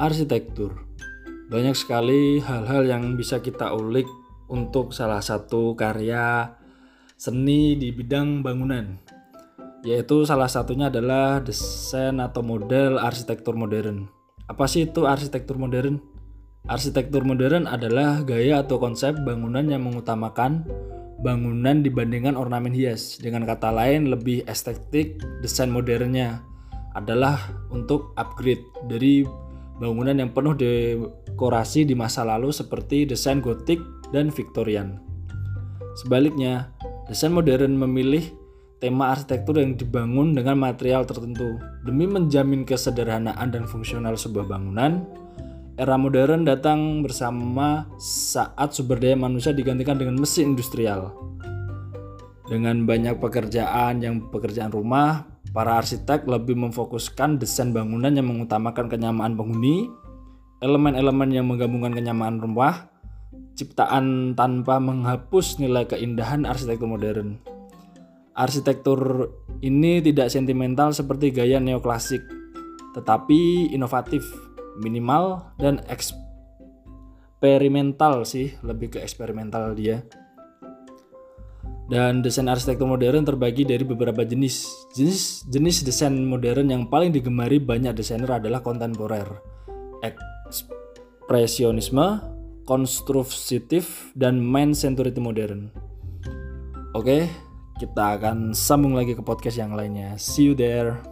arsitektur. Banyak sekali hal-hal yang bisa kita ulik untuk salah satu karya seni di bidang bangunan. Yaitu salah satunya adalah desain atau model arsitektur modern. Apa sih itu arsitektur modern? Arsitektur modern adalah gaya atau konsep bangunan yang mengutamakan bangunan dibandingkan ornamen hias. Dengan kata lain, lebih estetik desain modernnya adalah untuk upgrade dari bangunan yang penuh dekorasi di masa lalu seperti desain gotik dan Victorian. Sebaliknya, desain modern memilih tema arsitektur yang dibangun dengan material tertentu demi menjamin kesederhanaan dan fungsional sebuah bangunan. Era modern datang bersama saat sumber daya manusia digantikan dengan mesin industrial. Dengan banyak pekerjaan yang pekerjaan rumah, para arsitek lebih memfokuskan desain bangunan yang mengutamakan kenyamaan penghuni, elemen-elemen yang menggabungkan kenyamaan rumah, ciptaan tanpa menghapus nilai keindahan arsitektur modern. Arsitektur ini tidak sentimental seperti gaya neoklasik, tetapi inovatif, minimal, dan eksperimental sih, lebih ke eksperimental dia. Dan desain arsitektur modern terbagi dari beberapa jenis. Jenis jenis desain modern yang paling digemari banyak desainer adalah kontemporer, ekspresionisme, konstruktif, dan main century modern. Oke, kita akan sambung lagi ke podcast yang lainnya. See you there.